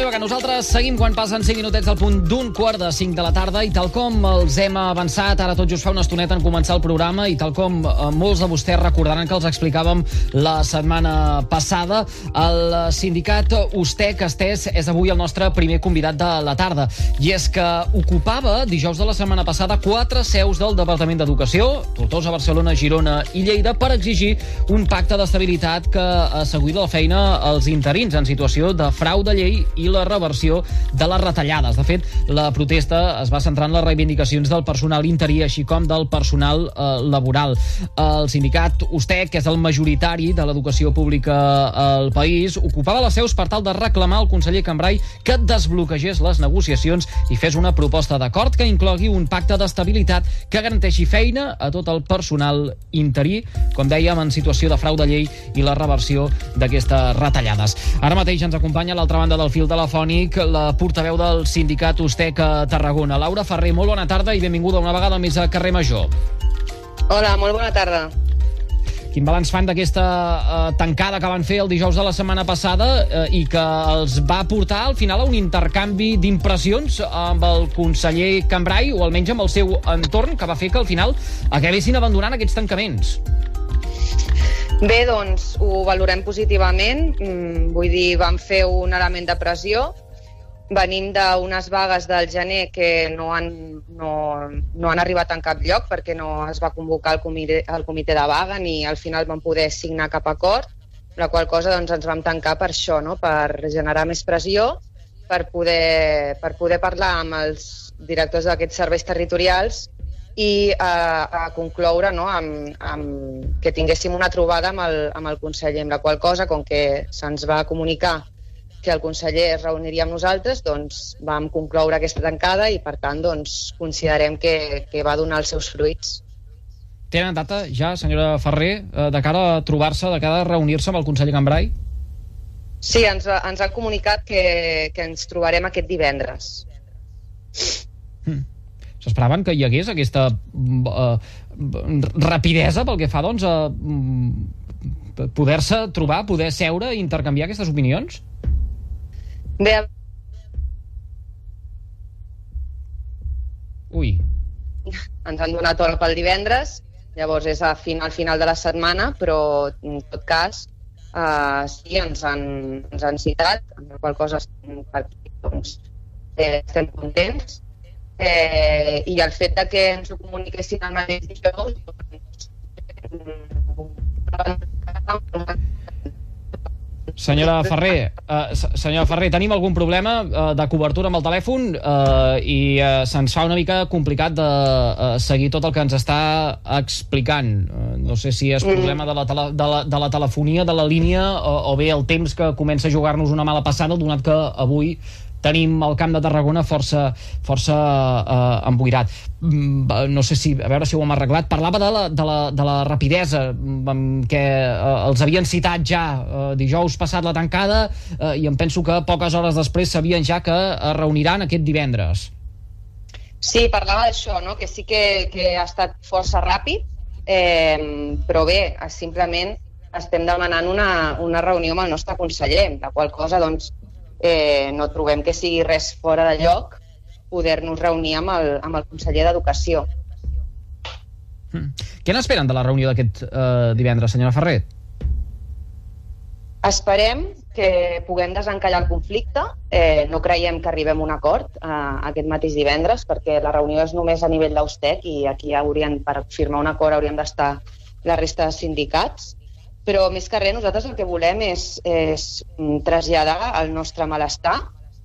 meva, que nosaltres seguim quan passen 5 minutets al punt d'un quart de 5 de la tarda i tal com els hem avançat, ara tot just fa una estoneta en començar el programa i tal com eh, molts de vostès recordaran que els explicàvem la setmana passada, el sindicat Ustec Estès és avui el nostre primer convidat de la tarda. I és que ocupava dijous de la setmana passada quatre seus del Departament d'Educació, Tortosa, Barcelona, Girona i Lleida, per exigir un pacte d'estabilitat que asseguri la feina als interins en situació de frau de llei i la reversió de les retallades. De fet, la protesta es va centrar en les reivindicacions del personal interí, així com del personal eh, laboral. El sindicat USTEC, que és el majoritari de l'educació pública al país, ocupava les seus per tal de reclamar al conseller Cambrai que desbloquegés les negociacions i fes una proposta d'acord que inclogui un pacte d'estabilitat que garanteixi feina a tot el personal interí, com dèiem, en situació de frau de llei i la reversió d'aquestes retallades. Ara mateix ens acompanya a l'altra banda del fil telefònic la portaveu del sindicat Ustec a Tarragona. Laura Ferrer, molt bona tarda i benvinguda una vegada més a Carrer Major. Hola, molt bona tarda. Quin balanç fan d'aquesta uh, tancada que van fer el dijous de la setmana passada uh, i que els va portar al final a un intercanvi d'impressions amb el conseller Cambrai o almenys amb el seu entorn que va fer que al final acabessin abandonant aquests tancaments? Bé, doncs ho valorem positivament. Mm, vull dir, vam fer un element de pressió. Venim d'unes vagues del gener que no han, no, no han arribat en cap lloc perquè no es va convocar el comitè, el comitè de vaga ni al final vam poder signar cap acord, la qual cosa doncs, ens vam tancar per això, no? per generar més pressió, per poder, per poder parlar amb els directors d'aquests serveis territorials i a, a concloure no, amb, amb que tinguéssim una trobada amb el, amb el conseller, amb la qual cosa, com que se'ns va comunicar que el conseller es reuniria amb nosaltres, doncs vam concloure aquesta tancada i, per tant, doncs, considerem que, que va donar els seus fruits. Tenen data ja, senyora Ferrer, eh, de cara a trobar-se, de cara a reunir-se amb el conseller Cambrai? Sí, ens, ens han comunicat que, que ens trobarem aquest divendres. Mm. S'esperaven que hi hagués aquesta uh, rapidesa pel que fa doncs, a uh, poder-se trobar, poder seure i intercanviar aquestes opinions? Bé, Ui. ens han donat hora pel divendres, llavors és a final, final de la setmana, però en tot cas uh, sí, ens han, ens han citat, amb la qual cosa estem, doncs, eh, estem contents eh, i el fet de que ens ho comuniquessin el mateix dijous Senyora Ferrer, uh, senyora Ferrer, tenim algun problema uh, de cobertura amb el telèfon uh, i uh, se'ns fa una mica complicat de uh, seguir tot el que ens està explicant. Uh, no sé si és problema de la, tele, de la, de la telefonia, de la línia, o, o bé el temps que comença a jugar-nos una mala passada, donat que avui tenim el camp de Tarragona força, força eh, emboirat. Mm, no sé si, a veure si ho hem arreglat. Parlava de la, de la, de la rapidesa amb què eh, els havien citat ja eh, dijous passat la tancada eh, i em penso que poques hores després sabien ja que es reuniran aquest divendres. Sí, parlava d'això, no? que sí que, que ha estat força ràpid, eh, però bé, simplement estem demanant una, una reunió amb el nostre conseller, la qual cosa doncs, eh, no trobem que sigui res fora de lloc poder-nos reunir amb el, amb el conseller d'Educació. Hmm. Què n'esperen de la reunió d'aquest eh, divendres, senyora Ferrer? Esperem que puguem desencallar el conflicte. Eh, no creiem que arribem a un acord eh, aquest mateix divendres, perquè la reunió és només a nivell d'Austec i aquí haurien, per firmar un acord haurien d'estar la resta de sindicats però més que res nosaltres el que volem és, és traslladar el nostre malestar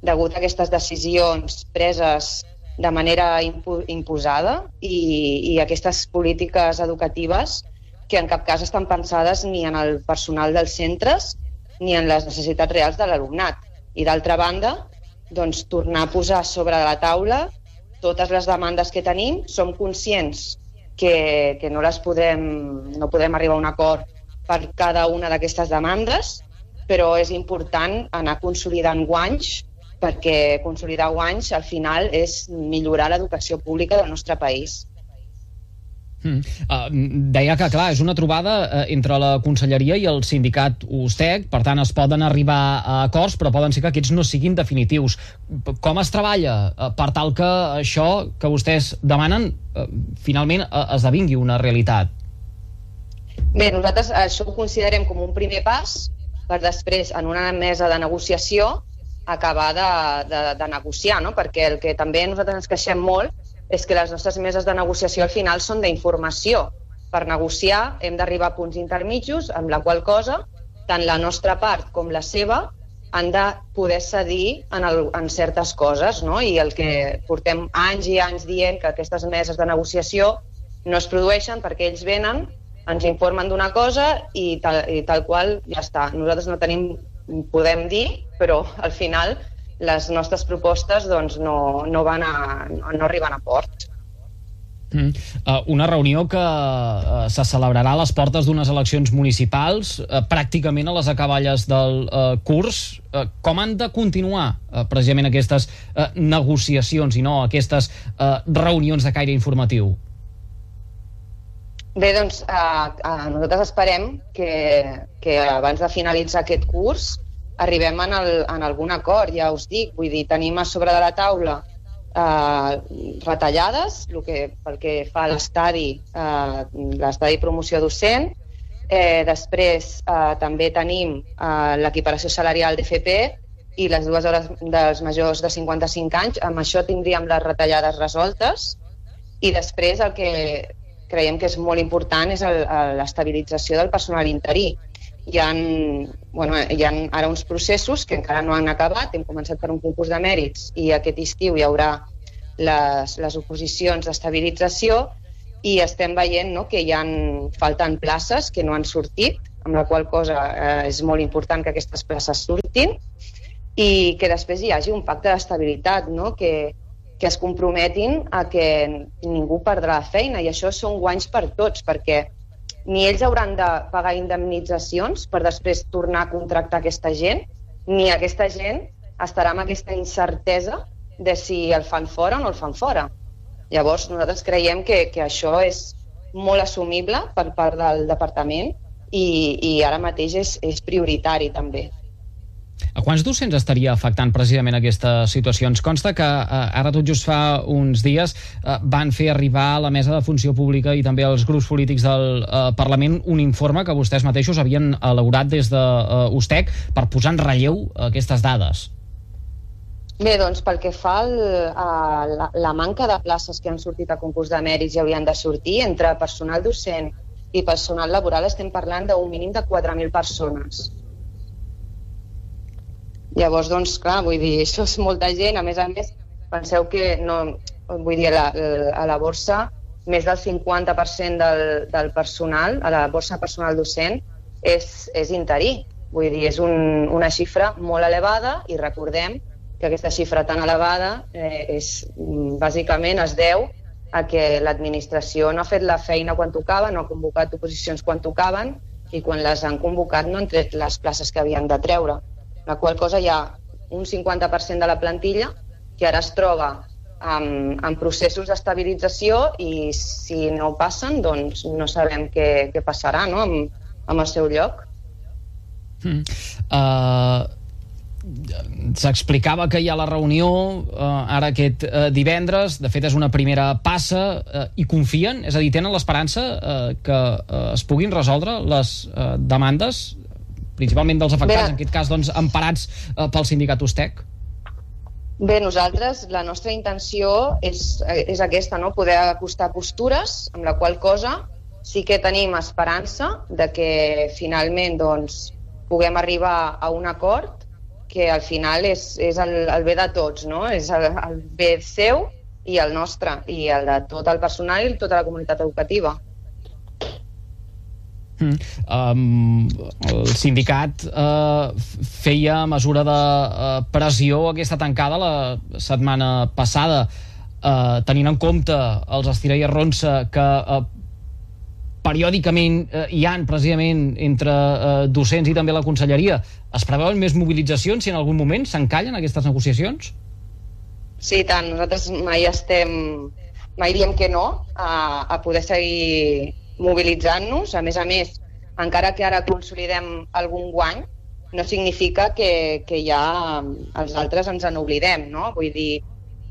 degut a aquestes decisions preses de manera impu imposada i, i aquestes polítiques educatives que en cap cas estan pensades ni en el personal dels centres ni en les necessitats reals de l'alumnat. I d'altra banda, doncs, tornar a posar sobre la taula totes les demandes que tenim. Som conscients que, que no les podem, no podem arribar a un acord per cada una d'aquestes demandes, però és important anar consolidant guanys perquè consolidar guanys al final és millorar l'educació pública del nostre país. Mm. Uh, deia que, clar, és una trobada uh, entre la Conselleria i el sindicat USTEC, per tant es poden arribar a acords, però poden ser que aquests no siguin definitius. Com es treballa uh, per tal que això que vostès demanen uh, finalment esdevingui una realitat? Bé, nosaltres això ho considerem com un primer pas per després, en una mesa de negociació, acabar de, de, de negociar, no? perquè el que també nosaltres ens queixem molt és que les nostres meses de negociació al final són d'informació. Per negociar hem d'arribar a punts intermitjos, amb la qual cosa tant la nostra part com la seva han de poder cedir en, el, en certes coses, no? I el que portem anys i anys dient que aquestes meses de negociació no es produeixen perquè ells venen, ens informen d'una cosa i tal, i tal qual ja està. Nosaltres no tenim, podem dir, però al final les nostres propostes doncs, no, no, van a, no arriben a port. Mm. Uh, una reunió que uh, se celebrarà a les portes d'unes eleccions municipals, uh, pràcticament a les acaballes del uh, curs. Uh, com han de continuar uh, precisament aquestes uh, negociacions i no aquestes uh, reunions de caire informatiu? Bé, doncs uh, uh, nosaltres esperem que, que abans de finalitzar aquest curs arribem en, el, en algun acord, ja us dic, vull dir, tenim a sobre de la taula eh, retallades, el que, pel que fa a l'estadi, eh, l'estadi promoció docent, eh, després eh, també tenim eh, l'equiparació salarial d'FP i les dues hores dels majors de 55 anys, amb això tindríem les retallades resoltes. I després el que creiem que és molt important és l'estabilització del personal interí hi ha, bueno, hi ha ara uns processos que encara no han acabat, hem començat per un concurs de mèrits i aquest estiu hi haurà les, les oposicions d'estabilització i estem veient no, que hi han, falten places que no han sortit, amb la qual cosa eh, és molt important que aquestes places surtin i que després hi hagi un pacte d'estabilitat, no? que, que es comprometin a que ningú perdrà la feina i això són guanys per tots, perquè ni ells hauran de pagar indemnitzacions per després tornar a contractar aquesta gent, ni aquesta gent estarà amb aquesta incertesa de si el fan fora o no el fan fora. Llavors, nosaltres creiem que, que això és molt assumible per part del departament i, i ara mateix és, és prioritari també. A quants docents estaria afectant precisament aquesta situació? Ens consta que eh, ara tot just fa uns dies eh, van fer arribar a la mesa de funció pública i també als grups polítics del eh, Parlament un informe que vostès mateixos havien elaborat des de eh, USTEC per posar en relleu aquestes dades. Bé, doncs pel que fa al, a la, la manca de places que han sortit a concurs de mèrits i haurien de sortir, entre personal docent i personal laboral estem parlant d'un mínim de 4.000 persones Llavors, doncs, clar, vull dir, això és molta gent. A més a més, penseu que no, vull dir, a la, a la borsa més del 50% del, del personal, a la borsa personal docent, és, és interí. Vull dir, és un, una xifra molt elevada i recordem que aquesta xifra tan elevada eh, és, bàsicament es deu a que l'administració no ha fet la feina quan tocava, no ha convocat oposicions quan tocaven i quan les han convocat no han tret les places que havien de treure la qual cosa hi ha un 50% de la plantilla que ara es troba en, en processos d'estabilització i si no passen, doncs no sabem què, què passarà no? amb, amb el seu lloc. Mm. Uh, S'explicava que hi ha la reunió uh, ara aquest uh, divendres, de fet és una primera passa, uh, i confien? És a dir, tenen l'esperança uh, que uh, es puguin resoldre les uh, demandes principalment dels afectats, Bé, en aquest cas doncs, emparats eh, pel sindicat USTEC? Bé, nosaltres, la nostra intenció és, és aquesta, no? poder acostar postures, amb la qual cosa sí que tenim esperança de que finalment doncs, puguem arribar a un acord que al final és, és el, el bé de tots, no? és el, el bé seu i el nostre, i el de tot el personal i tota la comunitat educativa. Mm. Um, el sindicat uh, feia mesura de uh, pressió aquesta tancada la setmana passada uh, tenint en compte els estira i arronsa que uh, periòdicament uh, hi han precisament entre uh, docents i també la conselleria es preveuen més mobilitzacions si en algun moment s'encallen aquestes negociacions? Sí, tant. Nosaltres mai estem mai diem que no a, a poder seguir mobilitzant-nos. A més a més, encara que ara consolidem algun guany, no significa que, que ja els altres ens en oblidem, no? Vull dir,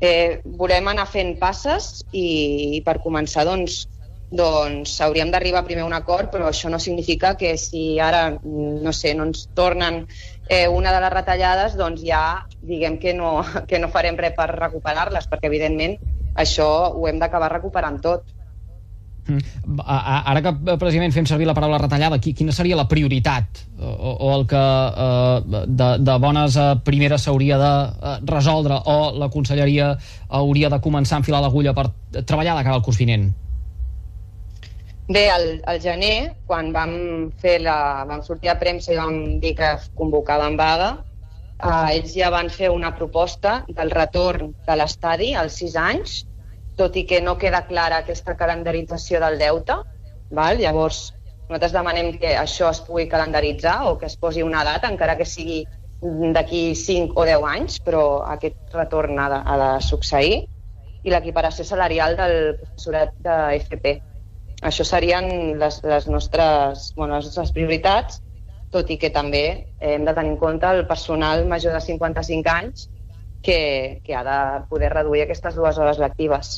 eh, volem anar fent passes i, i per començar, doncs, doncs hauríem d'arribar primer a un acord, però això no significa que si ara, no sé, no ens tornen eh, una de les retallades, doncs ja diguem que no, que no farem res per recuperar-les, perquè evidentment això ho hem d'acabar recuperant tot. Mm. Ara que eh, precisament fem servir la paraula retallada, quina seria la prioritat o, o el que eh, de, de bones a primeres s'hauria de eh, resoldre o la conselleria hauria de començar a enfilar l'agulla per treballar de cara al curs vinent? Bé, al, al gener, quan vam, fer la, vam sortir a premsa i vam dir que convocaven vaga, eh, ells ja van fer una proposta del retorn de l'estadi als sis anys, tot i que no queda clara aquesta calendarització del deute. Val? Llavors, nosaltres demanem que això es pugui calendaritzar o que es posi una data, encara que sigui d'aquí 5 o 10 anys, però aquest retorn ha de, ha de succeir, i l'equiparació salarial del professorat de FP. Això serien les, les, nostres, bueno, les nostres prioritats, tot i que també hem de tenir en compte el personal major de 55 anys que, que ha de poder reduir aquestes dues hores lectives.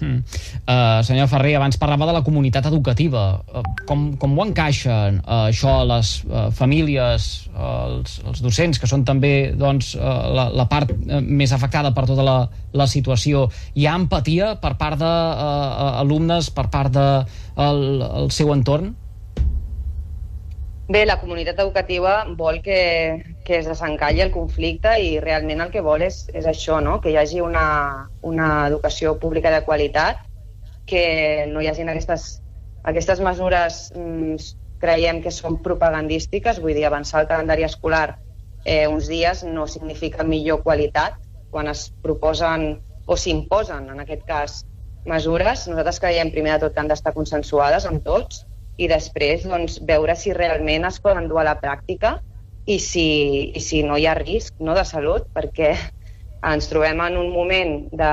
Mm. Uh, senyor Ferrer, abans parlava de la comunitat educativa. Uh, com, com ho encaixen uh, això les uh, famílies, uh, els, els docents, que són també doncs, uh, la, la part uh, més afectada per tota la, la situació? Hi ha empatia per part d'alumnes, uh, per part del de, el, el seu entorn? Bé, la comunitat educativa vol que, que es desencalli el conflicte i realment el que vol és, és això, no? que hi hagi una, una educació pública de qualitat, que no hi hagin aquestes, aquestes mesures mm, creiem que són propagandístiques, vull dir, avançar el calendari escolar eh, uns dies no significa millor qualitat quan es proposen o s'imposen, en aquest cas, mesures. Nosaltres creiem primer de tot que han d'estar consensuades amb tots i després doncs, veure si realment es poden dur a la pràctica i si, i si no hi ha risc no, de salut, perquè ens trobem en un moment de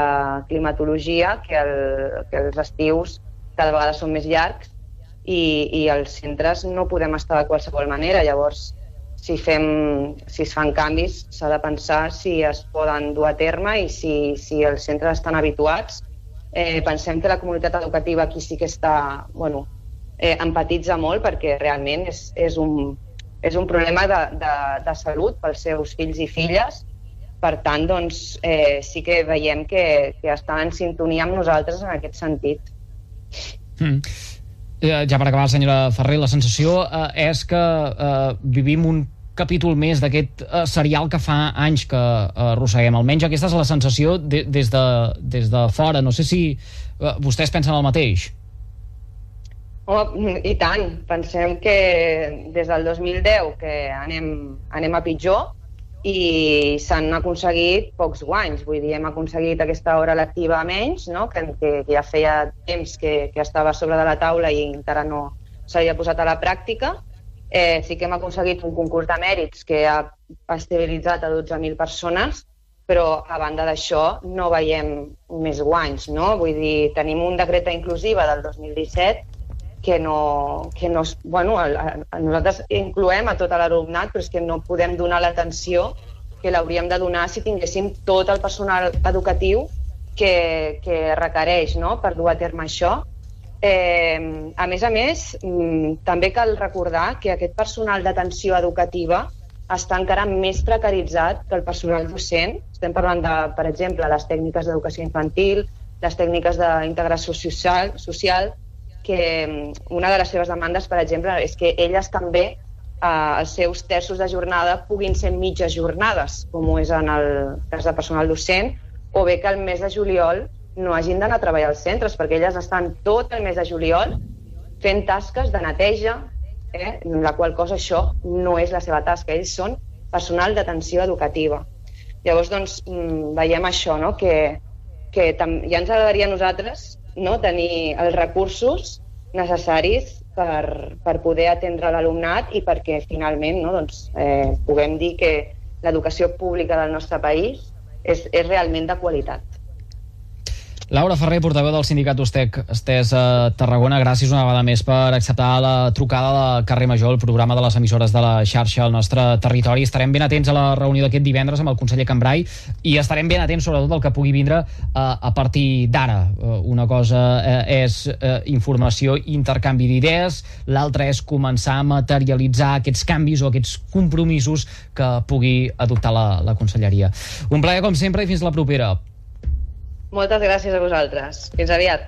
climatologia que, el, que els estius cada vegada són més llargs i, i els centres no podem estar de qualsevol manera. Llavors, si, fem, si es fan canvis, s'ha de pensar si es poden dur a terme i si, si els centres estan habituats. Eh, pensem que la comunitat educativa aquí sí que està bueno, eh, empatitza molt perquè realment és, és, un, és un problema de, de, de salut pels seus fills i filles. Per tant, doncs, eh, sí que veiem que, que està en sintonia amb nosaltres en aquest sentit. Mm. Eh, ja per acabar, senyora Ferrer, la sensació eh, és que eh, vivim un capítol més d'aquest eh, serial que fa anys que eh, arrosseguem. Almenys aquesta és la sensació de, des, de, des de fora. No sé si eh, vostès pensen el mateix. Oh, I tant. Pensem que des del 2010 que anem, anem a pitjor i s'han aconseguit pocs guanys. Vull dir, hem aconseguit aquesta hora lectiva menys, no? que, que, que ja feia temps que, que estava sobre de la taula i encara no s'havia posat a la pràctica. Eh, sí que hem aconseguit un concurs de mèrits que ha estabilitzat a 12.000 persones, però a banda d'això no veiem més guanys. No? Vull dir, tenim un decret inclusiva del 2017 que no... Que no bueno, a, a, nosaltres incloem a tot l'alumnat, però és que no podem donar l'atenció que l'hauríem de donar si tinguéssim tot el personal educatiu que, que requereix no? per dur a terme això. Eh, a més a més, mm, també cal recordar que aquest personal d'atenció educativa està encara més precaritzat que el personal docent. Estem parlant de, per exemple, les tècniques d'educació infantil, les tècniques d'integració social, social que mm, una de les seves demandes, per exemple, és que elles també eh, els seus terços de jornada puguin ser mitges jornades, com és en el cas de personal docent, o bé que el mes de juliol no hagin d'anar a treballar als centres, perquè elles estan tot el mes de juliol fent tasques de neteja, eh? la qual cosa això no és la seva tasca, ells són personal d'atenció educativa. Llavors, doncs, mm, veiem això, no? que, que ja ens agradaria a nosaltres no? tenir els recursos necessaris per, per poder atendre l'alumnat i perquè finalment no? doncs, eh, puguem dir que l'educació pública del nostre país és, és realment de qualitat. Laura Ferrer, portaveu del sindicat Ustec Estès a Tarragona, gràcies una vegada més per acceptar la trucada del carrer Major, el programa de les emissores de la xarxa al nostre territori. Estarem ben atents a la reunió d'aquest divendres amb el conseller Cambrai i estarem ben atents sobretot al que pugui vindre eh, a partir d'ara. Eh, una cosa eh, és informació i intercanvi d'idees, l'altra és començar a materialitzar aquests canvis o aquests compromisos que pugui adoptar la, la conselleria. Un plaer com sempre i fins la propera. Moltes gràcies a vosaltres. Fins aviat.